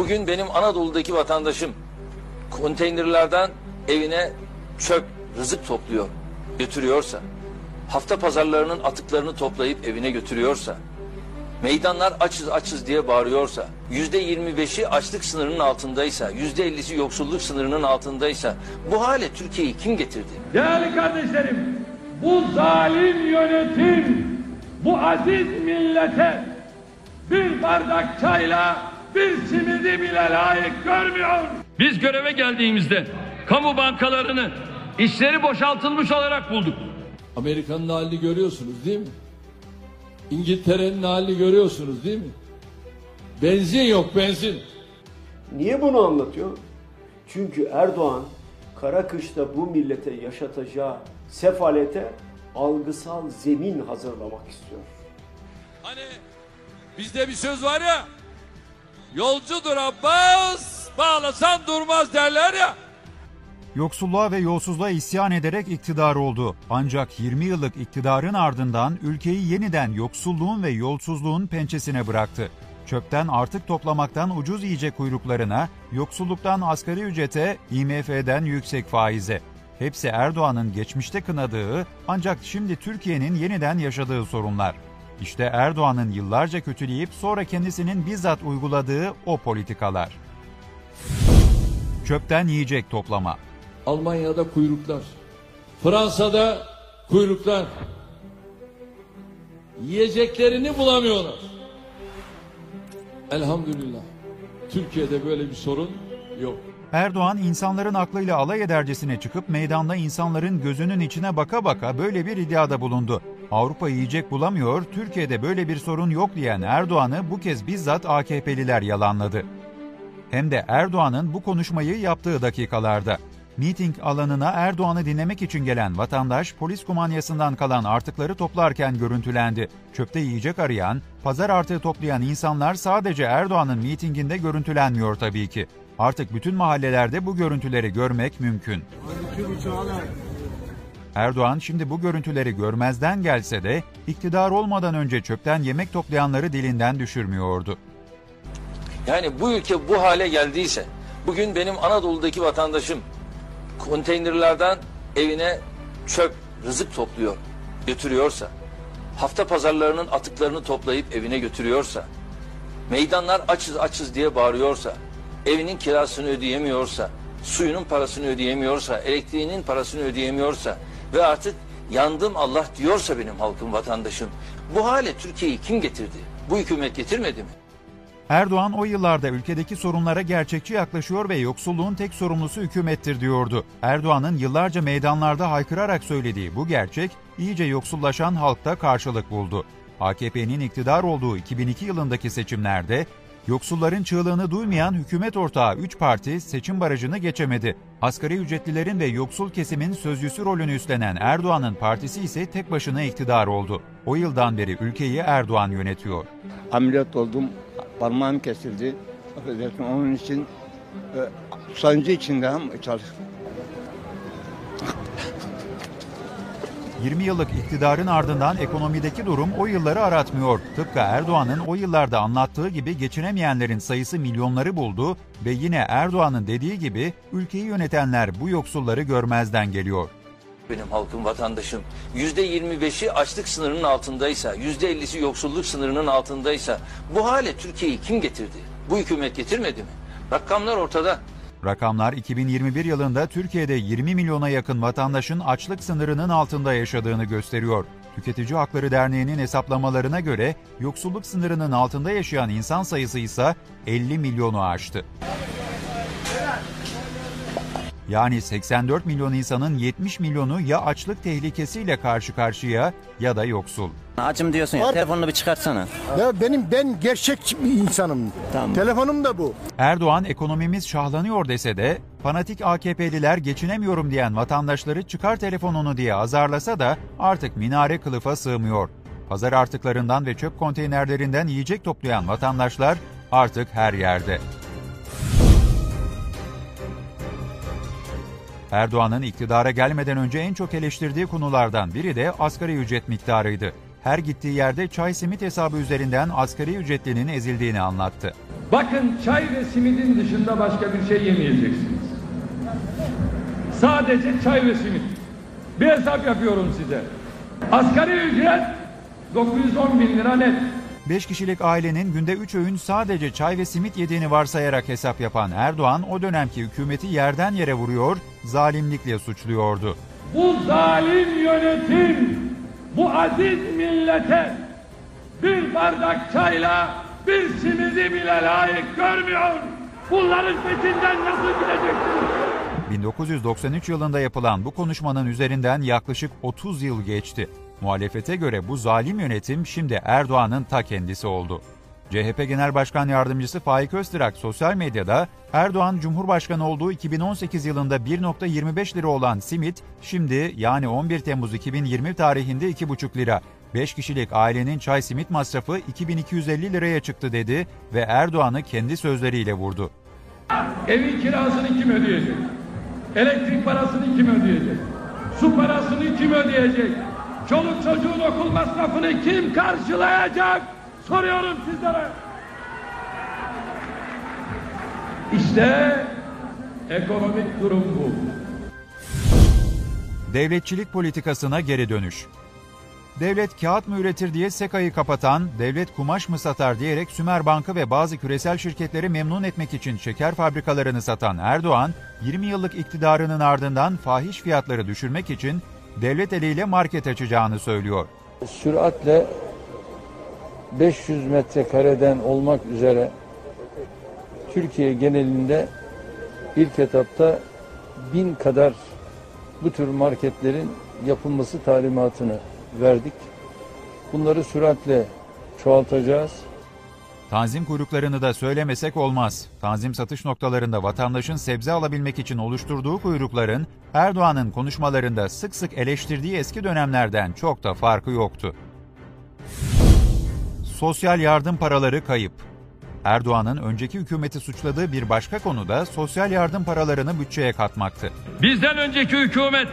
Bugün benim Anadolu'daki vatandaşım konteynerlerden evine çöp, rızık topluyor, götürüyorsa, hafta pazarlarının atıklarını toplayıp evine götürüyorsa, meydanlar açız açız diye bağırıyorsa, yüzde yirmi beşi açlık sınırının altındaysa, yüzde ellisi yoksulluk sınırının altındaysa bu hale Türkiye'yi kim getirdi? Değerli kardeşlerim, bu zalim yönetim, bu aziz millete bir bardak çayla bir simidi bile layık görmüyor. Biz göreve geldiğimizde kamu bankalarını işleri boşaltılmış olarak bulduk. Amerika'nın halini görüyorsunuz değil mi? İngiltere'nin halini görüyorsunuz değil mi? Benzin yok benzin. Niye bunu anlatıyor? Çünkü Erdoğan kara kışta bu millete yaşatacağı sefalete algısal zemin hazırlamak istiyor. Hani bizde bir söz var ya. Yolcudur Abbas, bağlasan durmaz derler ya. Yoksulluğa ve yolsuzluğa isyan ederek iktidar oldu. Ancak 20 yıllık iktidarın ardından ülkeyi yeniden yoksulluğun ve yolsuzluğun pençesine bıraktı. Çöpten artık toplamaktan ucuz yiyecek kuyruklarına, yoksulluktan asgari ücrete, IMF'den yüksek faize. Hepsi Erdoğan'ın geçmişte kınadığı ancak şimdi Türkiye'nin yeniden yaşadığı sorunlar. İşte Erdoğan'ın yıllarca kötüleyip sonra kendisinin bizzat uyguladığı o politikalar. Çöpten yiyecek toplama. Almanya'da kuyruklar. Fransa'da kuyruklar. Yiyeceklerini bulamıyorlar. Elhamdülillah. Türkiye'de böyle bir sorun yok. Erdoğan insanların aklıyla alay edercesine çıkıp meydanda insanların gözünün içine baka baka böyle bir iddiada bulundu. Avrupa yiyecek bulamıyor, Türkiye'de böyle bir sorun yok diyen Erdoğan'ı bu kez bizzat AKP'liler yalanladı. Hem de Erdoğan'ın bu konuşmayı yaptığı dakikalarda. Miting alanına Erdoğan'ı dinlemek için gelen vatandaş polis kumanyasından kalan artıkları toplarken görüntülendi. Çöpte yiyecek arayan, pazar artığı toplayan insanlar sadece Erdoğan'ın mitinginde görüntülenmiyor tabii ki. Artık bütün mahallelerde bu görüntüleri görmek mümkün. Erdoğan şimdi bu görüntüleri görmezden gelse de iktidar olmadan önce çöpten yemek toplayanları dilinden düşürmüyordu. Yani bu ülke bu hale geldiyse, bugün benim Anadolu'daki vatandaşım konteynerlerden evine çöp, rızık topluyor, götürüyorsa, hafta pazarlarının atıklarını toplayıp evine götürüyorsa, meydanlar açız açız diye bağırıyorsa, evinin kirasını ödeyemiyorsa, suyunun parasını ödeyemiyorsa, elektriğinin parasını ödeyemiyorsa ve artık yandım Allah diyorsa benim halkım, vatandaşım, bu hale Türkiye'yi kim getirdi? Bu hükümet getirmedi mi? Erdoğan o yıllarda ülkedeki sorunlara gerçekçi yaklaşıyor ve yoksulluğun tek sorumlusu hükümettir diyordu. Erdoğan'ın yıllarca meydanlarda haykırarak söylediği bu gerçek iyice yoksullaşan halkta karşılık buldu. AKP'nin iktidar olduğu 2002 yılındaki seçimlerde yoksulların çığlığını duymayan hükümet ortağı 3 parti seçim barajını geçemedi. Asgari ücretlilerin ve yoksul kesimin sözcüsü rolünü üstlenen Erdoğan'ın partisi ise tek başına iktidar oldu. O yıldan beri ülkeyi Erdoğan yönetiyor. ameliyat oldum. Parmağım kesildi. Affedersin onun için e, sancı içinde çalıştım. 20 yıllık iktidarın ardından ekonomideki durum o yılları aratmıyor. Tıpkı Erdoğan'ın o yıllarda anlattığı gibi geçinemeyenlerin sayısı milyonları buldu ve yine Erdoğan'ın dediği gibi ülkeyi yönetenler bu yoksulları görmezden geliyor. benim halkım, vatandaşım yüzde yirmi beşi açlık sınırının altındaysa, yüzde ellisi yoksulluk sınırının altındaysa bu hale Türkiye'yi kim getirdi? Bu hükümet getirmedi mi? Rakamlar ortada. Rakamlar 2021 yılında Türkiye'de 20 milyona yakın vatandaşın açlık sınırının altında yaşadığını gösteriyor. Tüketici Hakları Derneği'nin hesaplamalarına göre yoksulluk sınırının altında yaşayan insan sayısı ise 50 milyonu aştı. Yani 84 milyon insanın 70 milyonu ya açlık tehlikesiyle karşı karşıya ya da yoksul. Acım diyorsun ya telefonunu bir çıkartsana. Ya benim ben gerçek bir insanım. Tamam. Telefonum da bu. Erdoğan ekonomimiz şahlanıyor dese de fanatik AKP'liler geçinemiyorum diyen vatandaşları çıkar telefonunu diye azarlasa da artık minare kılıfa sığmıyor. Pazar artıklarından ve çöp konteynerlerinden yiyecek toplayan vatandaşlar artık her yerde. Erdoğan'ın iktidara gelmeden önce en çok eleştirdiği konulardan biri de asgari ücret miktarıydı. her gittiği yerde çay simit hesabı üzerinden asgari ücretlinin ezildiğini anlattı. Bakın çay ve simidin dışında başka bir şey yemeyeceksiniz. Sadece çay ve simit. Bir hesap yapıyorum size. Asgari ücret 910 bin lira net. 5 kişilik ailenin günde 3 öğün sadece çay ve simit yediğini varsayarak hesap yapan Erdoğan o dönemki hükümeti yerden yere vuruyor, zalimlikle suçluyordu. Bu zalim yönetim bu aziz millete bir bardak çayla bir simidi bile layık görmüyor. Bunların peşinden nasıl gideceksiniz? 1993 yılında yapılan bu konuşmanın üzerinden yaklaşık 30 yıl geçti. Muhalefete göre bu zalim yönetim şimdi Erdoğan'ın ta kendisi oldu. CHP Genel Başkan Yardımcısı Faik Öztürk sosyal medyada Erdoğan Cumhurbaşkanı olduğu 2018 yılında 1.25 lira olan simit şimdi yani 11 Temmuz 2020 tarihinde 2,5 lira. 5 kişilik ailenin çay simit masrafı 2250 liraya çıktı dedi ve Erdoğan'ı kendi sözleriyle vurdu. Evin kirasını kim ödeyecek? Elektrik parasını kim ödeyecek? Su parasını kim ödeyecek? Çoluk çocuğun okul masrafını kim karşılayacak? Soruyorum sizlere. İşte ekonomik durum bu. Devletçilik politikasına geri dönüş. Devlet kağıt mı üretir diye SEKA'yı kapatan, devlet kumaş mı satar diyerek Sümer Bankı ve bazı küresel şirketleri memnun etmek için şeker fabrikalarını satan Erdoğan, 20 yıllık iktidarının ardından fahiş fiyatları düşürmek için devlet eliyle market açacağını söylüyor. Süratle 500 metrekareden olmak üzere Türkiye genelinde ilk etapta bin kadar bu tür marketlerin yapılması talimatını verdik. Bunları süratle çoğaltacağız. Tanzim kuyruklarını da söylemesek olmaz. Tanzim satış noktalarında vatandaşın sebze alabilmek için oluşturduğu kuyrukların Erdoğan'ın konuşmalarında sık sık eleştirdiği eski dönemlerden çok da farkı yoktu. Sosyal yardım paraları kayıp. Erdoğan'ın önceki hükümeti suçladığı bir başka konu da sosyal yardım paralarını bütçeye katmaktı. Bizden önceki hükümet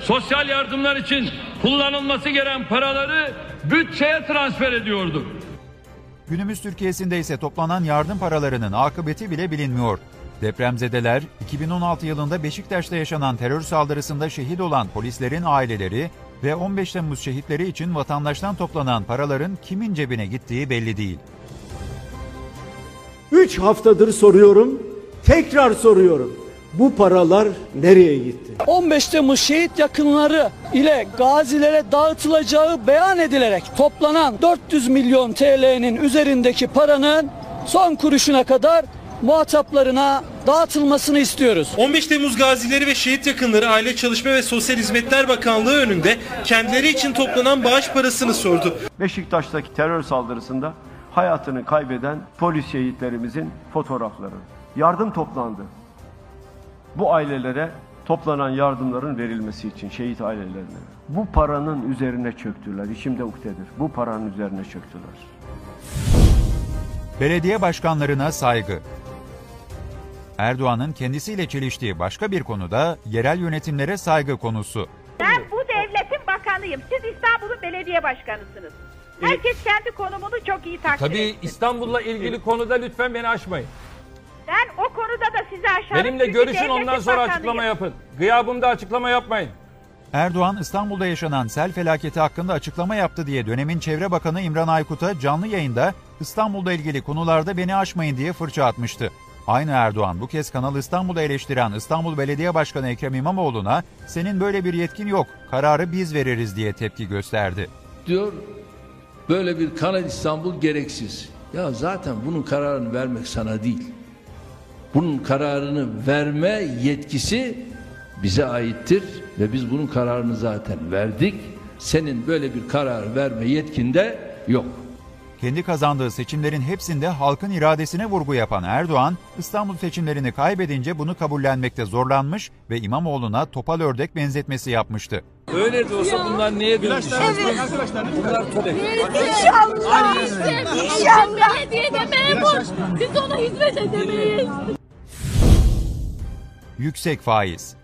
sosyal yardımlar için kullanılması gereken paraları bütçeye transfer ediyordu. Günümüz Türkiye'sinde ise toplanan yardım paralarının akıbeti bile bilinmiyor. Depremzedeler, 2016 yılında Beşiktaş'ta yaşanan terör saldırısında şehit olan polislerin aileleri ve 15 Temmuz şehitleri için vatandaştan toplanan paraların kimin cebine gittiği belli değil. 3 haftadır soruyorum, tekrar soruyorum. Bu paralar nereye gitti? 15 Temmuz şehit yakınları ile gazilere dağıtılacağı beyan edilerek toplanan 400 milyon TL'nin üzerindeki paranın son kuruşuna kadar muhataplarına dağıtılmasını istiyoruz. 15 Temmuz gazileri ve şehit yakınları Aile Çalışma ve Sosyal Hizmetler Bakanlığı önünde kendileri için toplanan bağış parasını sordu. Beşiktaş'taki terör saldırısında hayatını kaybeden polis şehitlerimizin fotoğrafları. Yardım toplandı. Bu ailelere toplanan yardımların verilmesi için şehit ailelerine. Bu paranın üzerine çöktüler. İçimde ukdedir. Bu paranın üzerine çöktüler. Belediye başkanlarına saygı. Erdoğan'ın kendisiyle çeliştiği başka bir konu da yerel yönetimlere saygı konusu. Ben bu devletin bakanıyım. Siz İstanbul'un belediye başkanısınız. Herkes kendi konumunu çok iyi takdir Tabii etsin. İstanbul'la ilgili konuda lütfen beni aşmayın. O konuda da sizi aşarım. Benimle görüşün ondan sonra bakanıyım. açıklama yapın. Gıyabımda açıklama yapmayın. Erdoğan İstanbul'da yaşanan sel felaketi hakkında açıklama yaptı diye dönemin Çevre Bakanı İmran Aykut'a canlı yayında İstanbul'da ilgili konularda beni aşmayın diye fırça atmıştı. Aynı Erdoğan bu kez Kanal İstanbul'da eleştiren İstanbul Belediye Başkanı Ekrem İmamoğlu'na senin böyle bir yetkin yok, kararı biz veririz diye tepki gösterdi. diyor böyle bir Kanal İstanbul gereksiz. Ya zaten bunun kararını vermek sana değil. Bunun kararını verme yetkisi bize aittir ve biz bunun kararını zaten verdik. Senin böyle bir karar verme yetkinde yok. Kendi kazandığı seçimlerin hepsinde halkın iradesine vurgu yapan Erdoğan, İstanbul seçimlerini kaybedince bunu kabullenmekte zorlanmış ve İmamoğlu'na topal ördek benzetmesi yapmıştı. Öyle de olsa bunlar niye dönüşüyor? Bunlar tüle. İnşallah. İnşallah. Belediyede memur. Biz ona hizmet edemeyiz. Yüksek faiz.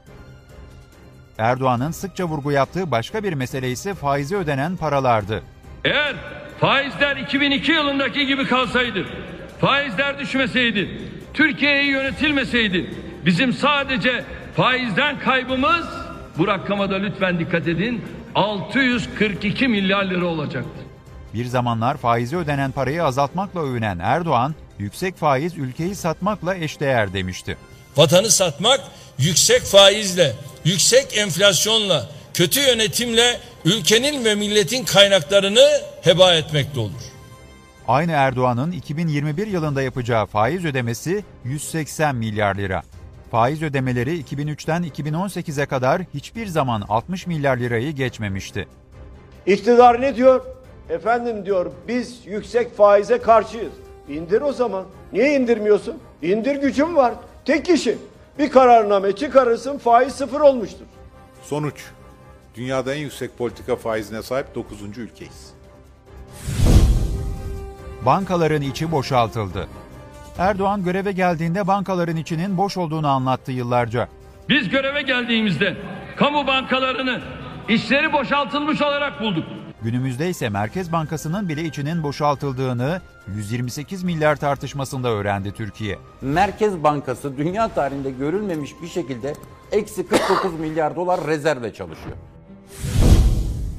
Erdoğan'ın sıkça vurgu yaptığı başka bir mesele ise faizi ödenen paralardı. Eğer faizler 2002 yılındaki gibi kalsaydı, faizler düşmeseydi, Türkiye'yi yönetilmeseydi, bizim sadece faizden kaybımız, bu rakama da lütfen dikkat edin, 642 milyar lira olacaktı. Bir zamanlar faizi ödenen parayı azaltmakla övünen Erdoğan, yüksek faiz ülkeyi satmakla eşdeğer demişti. Vatanı satmak yüksek faizle, yüksek enflasyonla, kötü yönetimle ülkenin ve milletin kaynaklarını heba etmekte olur. Aynı Erdoğan'ın 2021 yılında yapacağı faiz ödemesi 180 milyar lira. Faiz ödemeleri 2003'ten 2018'e kadar hiçbir zaman 60 milyar lirayı geçmemişti. İktidar ne diyor? Efendim diyor biz yüksek faize karşıyız. İndir o zaman. Niye indirmiyorsun? İndir gücüm var. Tek kişi. Bir kararname çıkarırsın faiz sıfır olmuştur. Sonuç. Dünyada en yüksek politika faizine sahip 9. ülkeyiz. Bankaların içi boşaltıldı. Erdoğan göreve geldiğinde bankaların içinin boş olduğunu anlattı yıllarca. Biz göreve geldiğimizde kamu bankalarını işleri boşaltılmış olarak bulduk. Günümüzde ise Merkez Bankası'nın bile içinin boşaltıldığını 128 milyar tartışmasında öğrendi Türkiye. Merkez Bankası dünya tarihinde görülmemiş bir şekilde eksi 49 milyar dolar rezervle çalışıyor.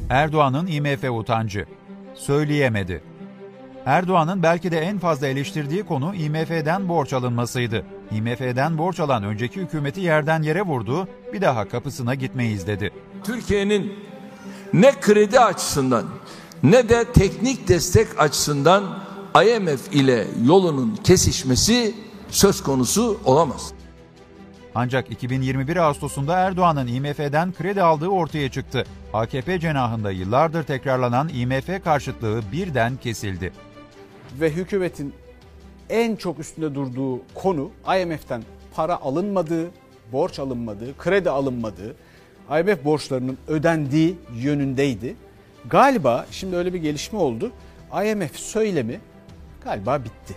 Erdoğan'ın IMF utancı. Söyleyemedi. Erdoğan'ın belki de en fazla eleştirdiği konu IMF'den borç alınmasıydı. IMF'den borç alan önceki hükümeti yerden yere vurdu, bir daha kapısına gitmeyiz dedi. Türkiye'nin ne kredi açısından ne de teknik destek açısından IMF ile yolunun kesişmesi söz konusu olamaz. Ancak 2021 Ağustos'unda Erdoğan'ın IMF'den kredi aldığı ortaya çıktı. AKP cenahında yıllardır tekrarlanan IMF karşıtlığı birden kesildi. Ve hükümetin en çok üstünde durduğu konu IMF'den para alınmadığı, borç alınmadığı, kredi alınmadığı, IMF borçlarının ödendiği yönündeydi. Galiba şimdi öyle bir gelişme oldu. IMF söylemi galiba bitti.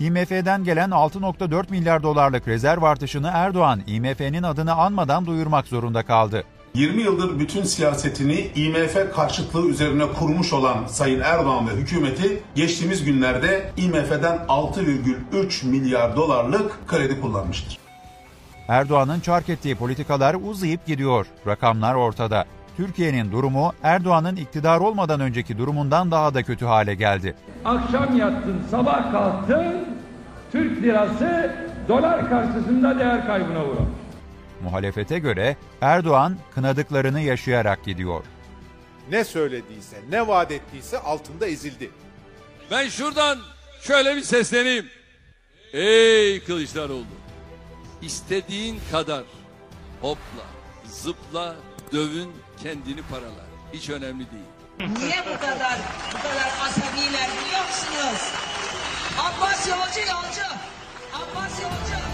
IMF'den gelen 6.4 milyar dolarlık rezerv artışını Erdoğan IMF'nin adını anmadan duyurmak zorunda kaldı. 20 yıldır bütün siyasetini IMF karşıtlığı üzerine kurmuş olan Sayın Erdoğan ve hükümeti geçtiğimiz günlerde IMF'den 6,3 milyar dolarlık kredi kullanmıştır. Erdoğan'ın çark ettiği politikalar uzayıp gidiyor. Rakamlar ortada. Türkiye'nin durumu Erdoğan'ın iktidar olmadan önceki durumundan daha da kötü hale geldi. Akşam yattın, sabah kalktın, Türk lirası dolar karşısında değer kaybına uğramış. Muhalefete göre Erdoğan kınadıklarını yaşayarak gidiyor. Ne söylediyse, ne vaat ettiyse altında ezildi. Ben şuradan şöyle bir sesleneyim. Ey Kılıçdaroğlu! İstediğin kadar hopla, zıpla, dövün kendini paralar. Hiç önemli değil. Niye bu kadar bu kadar asabiler biliyor musunuz? Abbas Yolcu Yolcu. Abbas Yolcu.